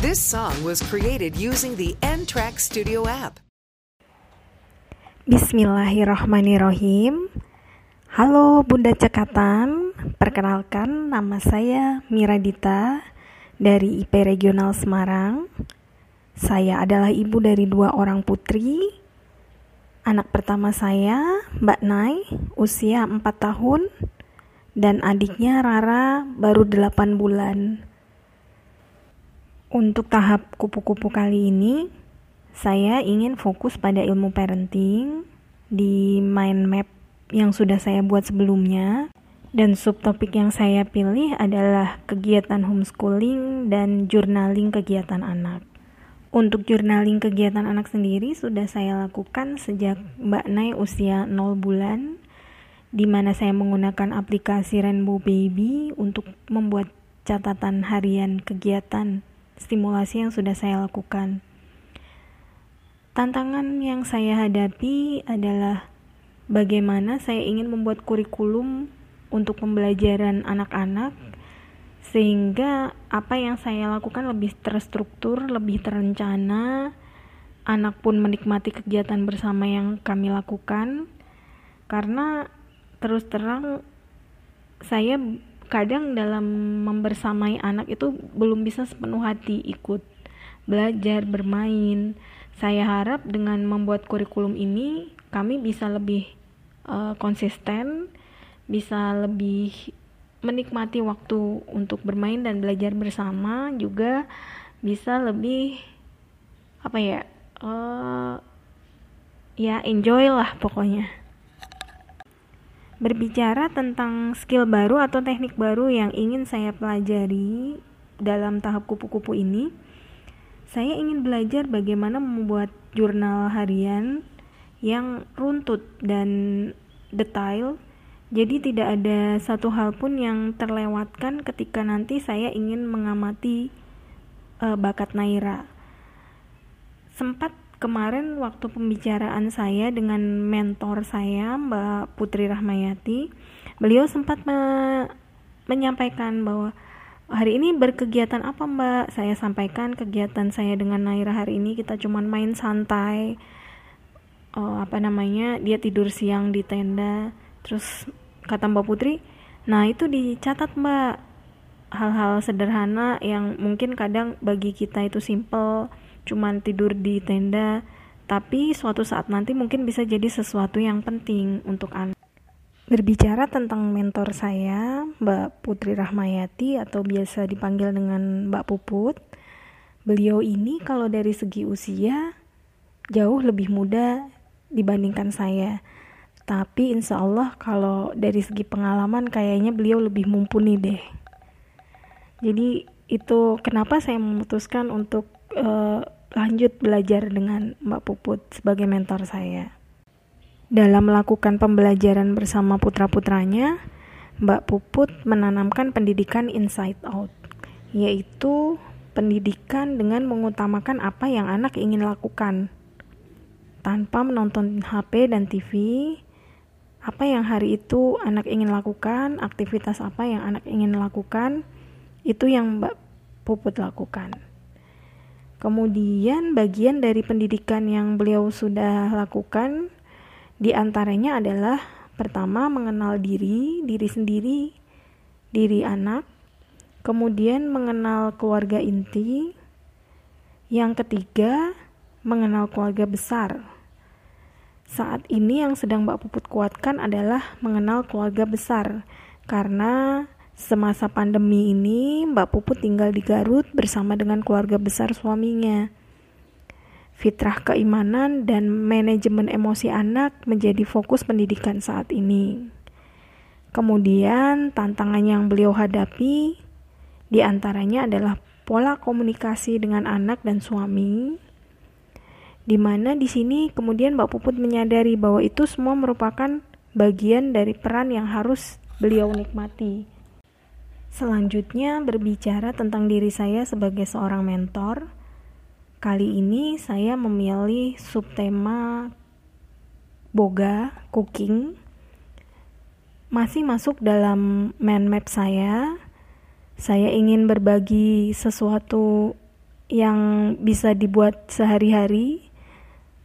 This song was created using the N-Track Studio app. Bismillahirrahmanirrahim. Halo Bunda Cekatan, perkenalkan nama saya Miradita dari IP Regional Semarang. Saya adalah ibu dari dua orang putri. Anak pertama saya, Mbak Nai, usia 4 tahun, dan adiknya Rara baru 8 bulan. Untuk tahap kupu-kupu kali ini, saya ingin fokus pada ilmu parenting di mind map yang sudah saya buat sebelumnya. Dan subtopik yang saya pilih adalah kegiatan homeschooling dan journaling kegiatan anak. Untuk journaling kegiatan anak sendiri sudah saya lakukan sejak Mbak Nay usia 0 bulan, di mana saya menggunakan aplikasi Rainbow Baby untuk membuat catatan harian kegiatan stimulasi yang sudah saya lakukan. Tantangan yang saya hadapi adalah bagaimana saya ingin membuat kurikulum untuk pembelajaran anak-anak sehingga apa yang saya lakukan lebih terstruktur, lebih terencana, anak pun menikmati kegiatan bersama yang kami lakukan karena terus terang saya kadang dalam membersamai anak itu belum bisa sepenuh hati ikut belajar bermain. Saya harap dengan membuat kurikulum ini kami bisa lebih uh, konsisten bisa lebih menikmati waktu untuk bermain dan belajar bersama juga bisa lebih apa ya uh, ya enjoy lah pokoknya Berbicara tentang skill baru atau teknik baru yang ingin saya pelajari dalam tahap kupu-kupu ini, saya ingin belajar bagaimana membuat jurnal harian yang runtut dan detail. Jadi tidak ada satu hal pun yang terlewatkan ketika nanti saya ingin mengamati uh, bakat Naira. Sempat kemarin waktu pembicaraan saya dengan mentor saya Mbak Putri Rahmayati beliau sempat me menyampaikan bahwa hari ini berkegiatan apa Mbak? Saya sampaikan kegiatan saya dengan Naira hari ini kita cuman main santai. Oh, apa namanya dia tidur siang di tenda. Terus kata Mbak Putri nah itu dicatat Mbak. Hal-hal sederhana yang mungkin kadang bagi kita itu simple cuman tidur di tenda, tapi suatu saat nanti mungkin bisa jadi sesuatu yang penting untuk anak. Berbicara tentang mentor saya, Mbak Putri Rahmayati atau biasa dipanggil dengan Mbak Puput, beliau ini kalau dari segi usia jauh lebih muda dibandingkan saya. Tapi insya Allah kalau dari segi pengalaman kayaknya beliau lebih mumpuni deh. Jadi itu kenapa saya memutuskan untuk uh, lanjut belajar dengan Mbak Puput sebagai mentor saya. Dalam melakukan pembelajaran bersama putra-putranya, Mbak Puput menanamkan pendidikan inside out, yaitu pendidikan dengan mengutamakan apa yang anak ingin lakukan. Tanpa menonton HP dan TV, apa yang hari itu anak ingin lakukan, aktivitas apa yang anak ingin lakukan, itu yang Mbak Puput lakukan. Kemudian bagian dari pendidikan yang beliau sudah lakukan di antaranya adalah pertama mengenal diri, diri sendiri, diri anak, kemudian mengenal keluarga inti, yang ketiga mengenal keluarga besar. Saat ini yang sedang Mbak Puput kuatkan adalah mengenal keluarga besar. Karena Semasa pandemi ini, Mbak Puput tinggal di Garut bersama dengan keluarga besar suaminya. Fitrah keimanan dan manajemen emosi anak menjadi fokus pendidikan saat ini. Kemudian, tantangan yang beliau hadapi di antaranya adalah pola komunikasi dengan anak dan suami, di mana di sini kemudian Mbak Puput menyadari bahwa itu semua merupakan bagian dari peran yang harus beliau nikmati. Selanjutnya berbicara tentang diri saya sebagai seorang mentor. Kali ini saya memilih subtema boga cooking. Masih masuk dalam mind map saya. Saya ingin berbagi sesuatu yang bisa dibuat sehari-hari,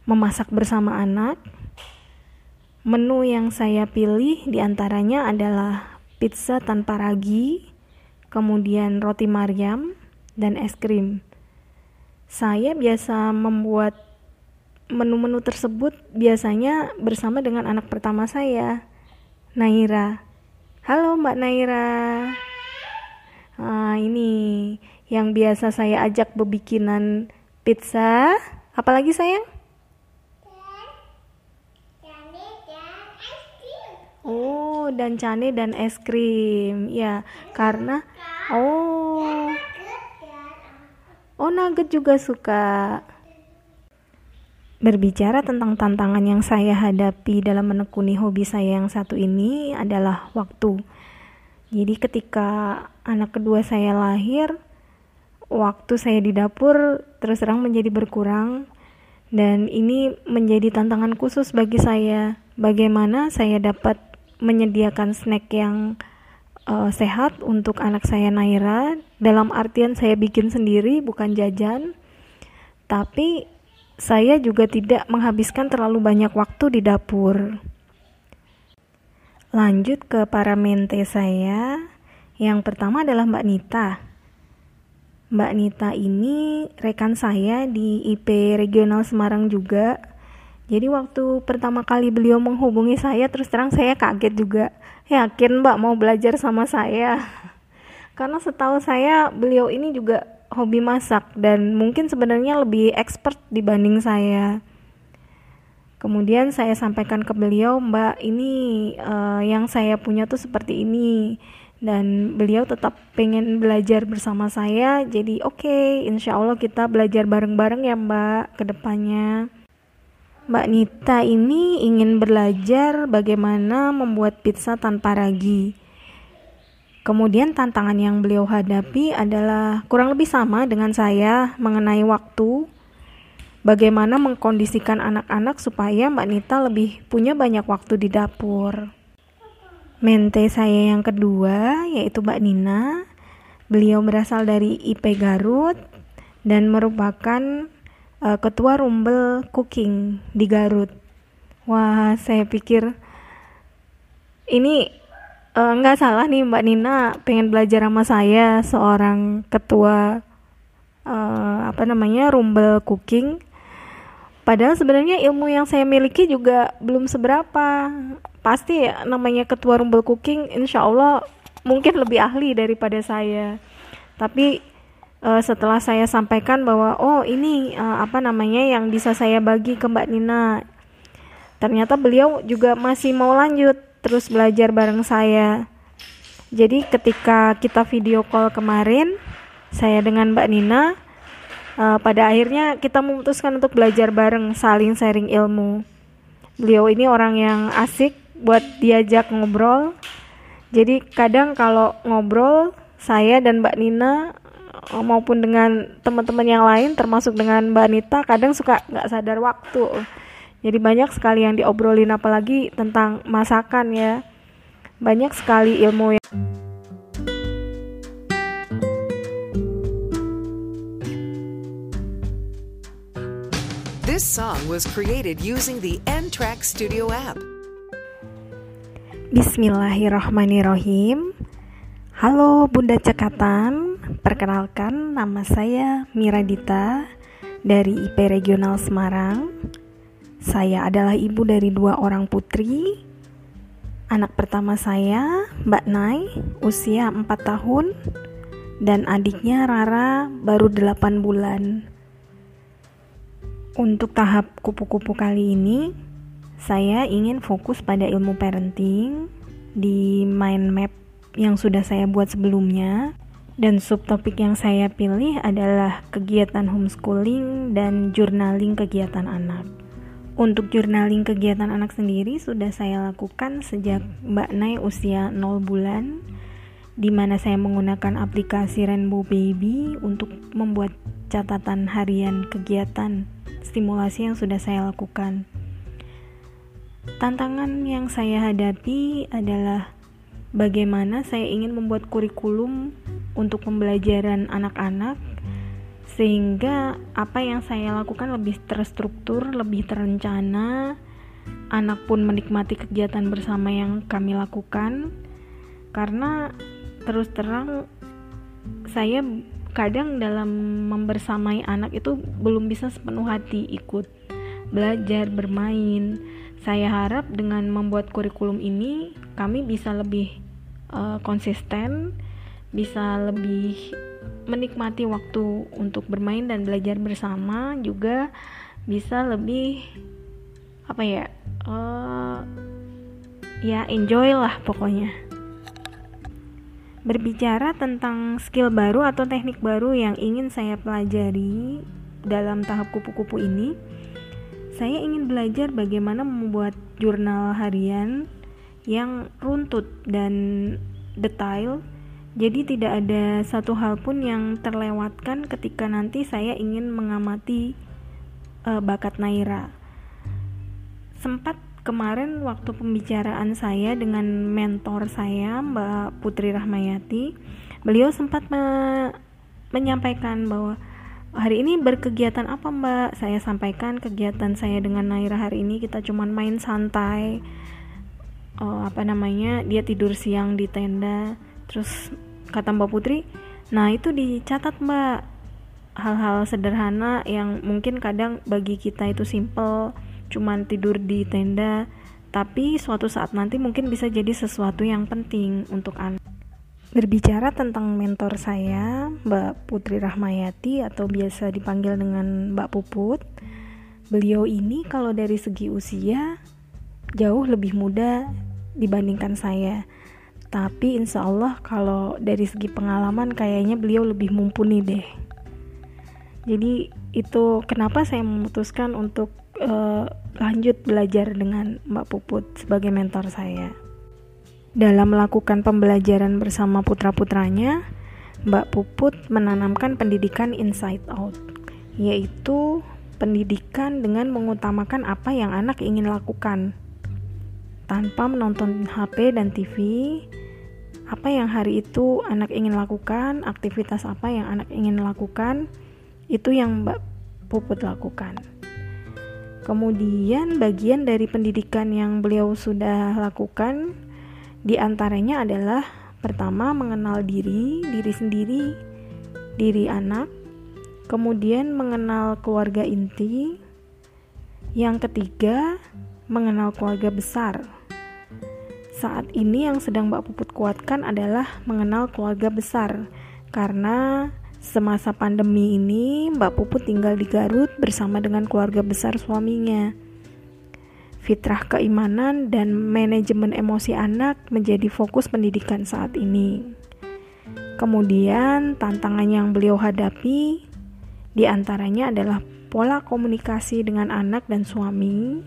memasak bersama anak. Menu yang saya pilih di antaranya adalah pizza tanpa ragi, kemudian roti Maryam, dan es krim. Saya biasa membuat menu-menu tersebut biasanya bersama dengan anak pertama saya, Naira. Halo Mbak Naira. Nah, ini yang biasa saya ajak bebikinan pizza. Apalagi sayang? Oh, dan cane dan es krim. Ya, karena oh. Oh, nugget juga suka. Berbicara tentang tantangan yang saya hadapi dalam menekuni hobi saya yang satu ini adalah waktu. Jadi ketika anak kedua saya lahir, waktu saya di dapur terus terang menjadi berkurang dan ini menjadi tantangan khusus bagi saya. Bagaimana saya dapat menyediakan snack yang uh, sehat untuk anak saya Naira. Dalam artian saya bikin sendiri bukan jajan. Tapi saya juga tidak menghabiskan terlalu banyak waktu di dapur. Lanjut ke para mente saya. Yang pertama adalah Mbak Nita. Mbak Nita ini rekan saya di IP Regional Semarang juga jadi waktu pertama kali beliau menghubungi saya terus terang saya kaget juga. Yakin Mbak mau belajar sama saya? Karena setahu saya beliau ini juga hobi masak dan mungkin sebenarnya lebih expert dibanding saya. Kemudian saya sampaikan ke beliau, Mbak, ini uh, yang saya punya tuh seperti ini dan beliau tetap pengen belajar bersama saya. Jadi oke, okay, insya Allah kita belajar bareng-bareng ya Mbak ke depannya. Mbak Nita ini ingin belajar bagaimana membuat pizza tanpa ragi. Kemudian tantangan yang beliau hadapi adalah kurang lebih sama dengan saya mengenai waktu. Bagaimana mengkondisikan anak-anak supaya Mbak Nita lebih punya banyak waktu di dapur. Mente saya yang kedua yaitu Mbak Nina. Beliau berasal dari IP Garut dan merupakan uh, ketua Rumbel Cooking di Garut. Wah, saya pikir ini uh, nggak salah nih Mbak Nina pengen belajar sama saya seorang ketua uh, apa namanya Rumbel Cooking. Padahal sebenarnya ilmu yang saya miliki juga belum seberapa. Pasti namanya ketua Rumbel Cooking, insya Allah mungkin lebih ahli daripada saya. Tapi uh, setelah saya sampaikan bahwa oh ini uh, apa namanya yang bisa saya bagi ke Mbak Nina. Ternyata beliau juga masih mau lanjut terus belajar bareng saya. Jadi ketika kita video call kemarin, saya dengan Mbak Nina uh, pada akhirnya kita memutuskan untuk belajar bareng, saling sharing ilmu. Beliau ini orang yang asik buat diajak ngobrol. Jadi kadang kalau ngobrol saya dan Mbak Nina maupun dengan teman-teman yang lain termasuk dengan Mbak Anita kadang suka nggak sadar waktu jadi banyak sekali yang diobrolin apalagi tentang masakan ya banyak sekali ilmu yang This song was created using the N-Track Studio app. Bismillahirrahmanirrahim. Halo Bunda Cekatan, perkenalkan nama saya Mira Dita dari IP Regional Semarang. Saya adalah ibu dari dua orang putri. Anak pertama saya, Mbak Nai, usia 4 tahun, dan adiknya Rara baru 8 bulan. Untuk tahap kupu-kupu kali ini, saya ingin fokus pada ilmu parenting di mind map yang sudah saya buat sebelumnya dan subtopik yang saya pilih adalah kegiatan homeschooling dan journaling kegiatan anak. Untuk journaling kegiatan anak sendiri sudah saya lakukan sejak Mbak Nay usia 0 bulan di mana saya menggunakan aplikasi Rainbow Baby untuk membuat catatan harian kegiatan stimulasi yang sudah saya lakukan. Tantangan yang saya hadapi adalah bagaimana saya ingin membuat kurikulum untuk pembelajaran anak-anak sehingga apa yang saya lakukan lebih terstruktur, lebih terencana. Anak pun menikmati kegiatan bersama yang kami lakukan, karena terus terang saya kadang dalam membersamai anak itu belum bisa sepenuh hati ikut belajar, bermain. Saya harap dengan membuat kurikulum ini kami bisa lebih uh, konsisten, bisa lebih menikmati waktu untuk bermain dan belajar bersama, juga bisa lebih apa ya? Uh, ya enjoy lah pokoknya. Berbicara tentang skill baru atau teknik baru yang ingin saya pelajari dalam tahap kupu-kupu ini, saya ingin belajar bagaimana membuat jurnal harian yang runtut dan detail. Jadi tidak ada satu hal pun yang terlewatkan ketika nanti saya ingin mengamati uh, bakat Naira. Sempat kemarin waktu pembicaraan saya dengan mentor saya Mbak Putri Rahmayati, beliau sempat me menyampaikan bahwa hari ini berkegiatan apa mbak saya sampaikan kegiatan saya dengan Naira hari ini kita cuman main santai oh, apa namanya dia tidur siang di tenda terus kata mbak Putri nah itu dicatat mbak hal-hal sederhana yang mungkin kadang bagi kita itu simple cuman tidur di tenda tapi suatu saat nanti mungkin bisa jadi sesuatu yang penting untuk anak Berbicara tentang mentor saya, Mbak Putri Rahmayati atau biasa dipanggil dengan Mbak Puput. Beliau ini kalau dari segi usia jauh lebih muda dibandingkan saya. Tapi insya Allah kalau dari segi pengalaman kayaknya beliau lebih mumpuni deh. Jadi itu kenapa saya memutuskan untuk uh, lanjut belajar dengan Mbak Puput sebagai mentor saya. Dalam melakukan pembelajaran bersama putra-putranya, Mbak Puput menanamkan pendidikan inside out, yaitu pendidikan dengan mengutamakan apa yang anak ingin lakukan. Tanpa menonton HP dan TV, apa yang hari itu anak ingin lakukan, aktivitas apa yang anak ingin lakukan, itu yang Mbak Puput lakukan. Kemudian bagian dari pendidikan yang beliau sudah lakukan di antaranya adalah pertama mengenal diri, diri sendiri, diri anak, kemudian mengenal keluarga inti, yang ketiga mengenal keluarga besar. Saat ini yang sedang Mbak Puput kuatkan adalah mengenal keluarga besar. Karena semasa pandemi ini Mbak Puput tinggal di Garut bersama dengan keluarga besar suaminya. Fitrah keimanan, dan manajemen emosi anak menjadi fokus pendidikan saat ini. Kemudian, tantangan yang beliau hadapi di antaranya adalah pola komunikasi dengan anak dan suami,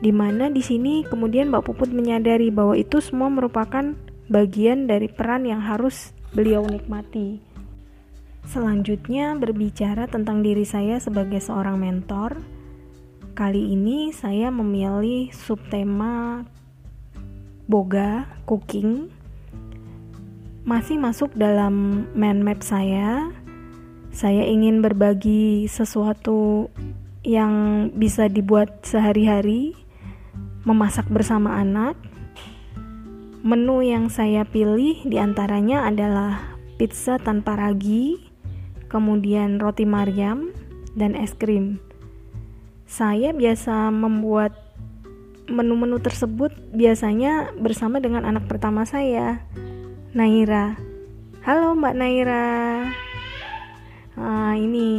di mana di sini kemudian Mbak Puput menyadari bahwa itu semua merupakan bagian dari peran yang harus beliau nikmati. Selanjutnya, berbicara tentang diri saya sebagai seorang mentor Kali ini saya memilih subtema boga cooking masih masuk dalam mind map saya. Saya ingin berbagi sesuatu yang bisa dibuat sehari-hari, memasak bersama anak. Menu yang saya pilih di antaranya adalah pizza tanpa ragi, kemudian roti Maryam, dan es krim saya biasa membuat menu-menu tersebut biasanya bersama dengan anak pertama saya, Naira. Halo Mbak Naira. Nah, ini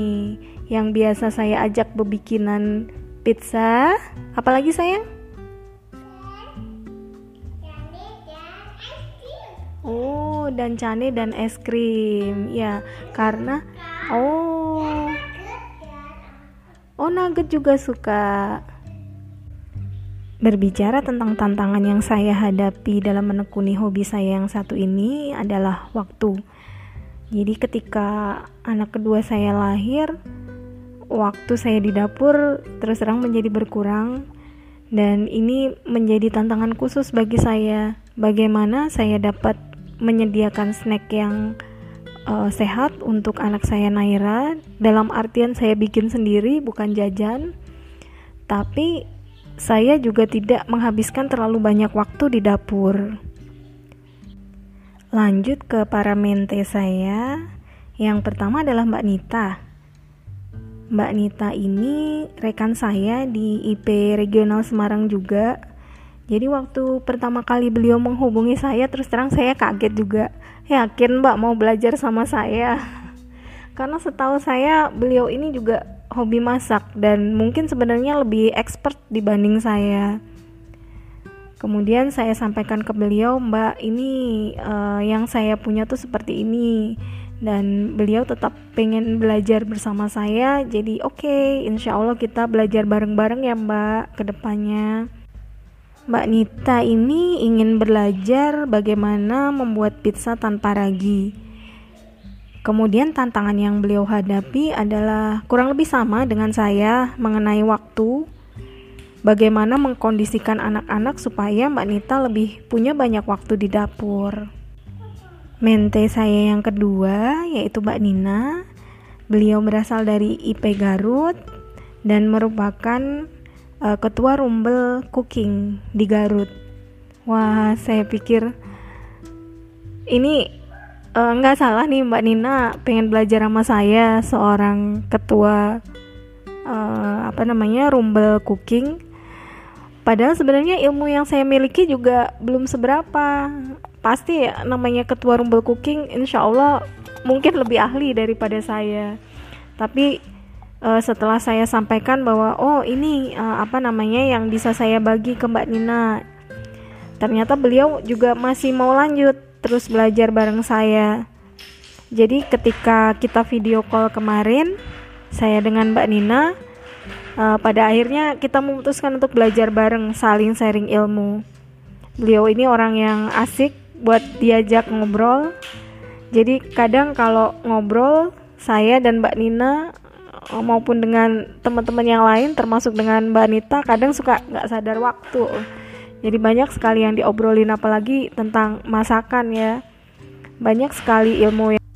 yang biasa saya ajak bebikinan pizza. Apalagi sayang? Dan cane dan es krim. Ya, karena oh Oh, Nugget juga suka. Berbicara tentang tantangan yang saya hadapi dalam menekuni hobi saya yang satu ini adalah waktu. Jadi ketika anak kedua saya lahir, waktu saya di dapur terus terang menjadi berkurang dan ini menjadi tantangan khusus bagi saya. Bagaimana saya dapat menyediakan snack yang uh, sehat untuk anak saya Naira. Dalam artian saya bikin sendiri, bukan jajan. Tapi saya juga tidak menghabiskan terlalu banyak waktu di dapur. Lanjut ke para mente saya. Yang pertama adalah Mbak Nita. Mbak Nita ini rekan saya di IP Regional Semarang juga. Jadi waktu pertama kali beliau menghubungi saya terus terang saya kaget juga. Yakin Mbak mau belajar sama saya? Karena setahu saya beliau ini juga hobi masak dan mungkin sebenarnya lebih expert dibanding saya. Kemudian saya sampaikan ke beliau, Mbak, ini uh, yang saya punya tuh seperti ini dan beliau tetap pengen belajar bersama saya. Jadi oke, okay, insya Allah kita belajar bareng-bareng ya Mbak ke depannya. Mbak Nita ini ingin belajar bagaimana membuat pizza tanpa ragi. Kemudian tantangan yang beliau hadapi adalah kurang lebih sama dengan saya mengenai waktu bagaimana mengkondisikan anak-anak supaya Mbak Nita lebih punya banyak waktu di dapur. Mente saya yang kedua yaitu Mbak Nina. Beliau berasal dari IP Garut dan merupakan uh, ketua Rumbel Cooking di Garut. Wah, saya pikir ini uh, nggak salah nih Mbak Nina pengen belajar sama saya seorang ketua uh, apa namanya Rumbel Cooking Padahal sebenarnya ilmu yang saya miliki juga belum seberapa. Pasti ya, namanya ketua Rumble Cooking, insya Allah mungkin lebih ahli daripada saya. Tapi uh, setelah saya sampaikan bahwa oh ini uh, apa namanya yang bisa saya bagi ke Mbak Nina, ternyata beliau juga masih mau lanjut terus belajar bareng saya. Jadi ketika kita video call kemarin, saya dengan Mbak Nina uh, pada akhirnya kita memutuskan untuk belajar bareng saling sharing ilmu. Beliau ini orang yang asik buat diajak ngobrol. Jadi kadang kalau ngobrol saya dan Mbak Nina maupun dengan teman-teman yang lain termasuk dengan Mbak Nita kadang suka nggak sadar waktu. Jadi banyak sekali yang diobrolin apalagi tentang masakan ya. Banyak sekali ilmu yang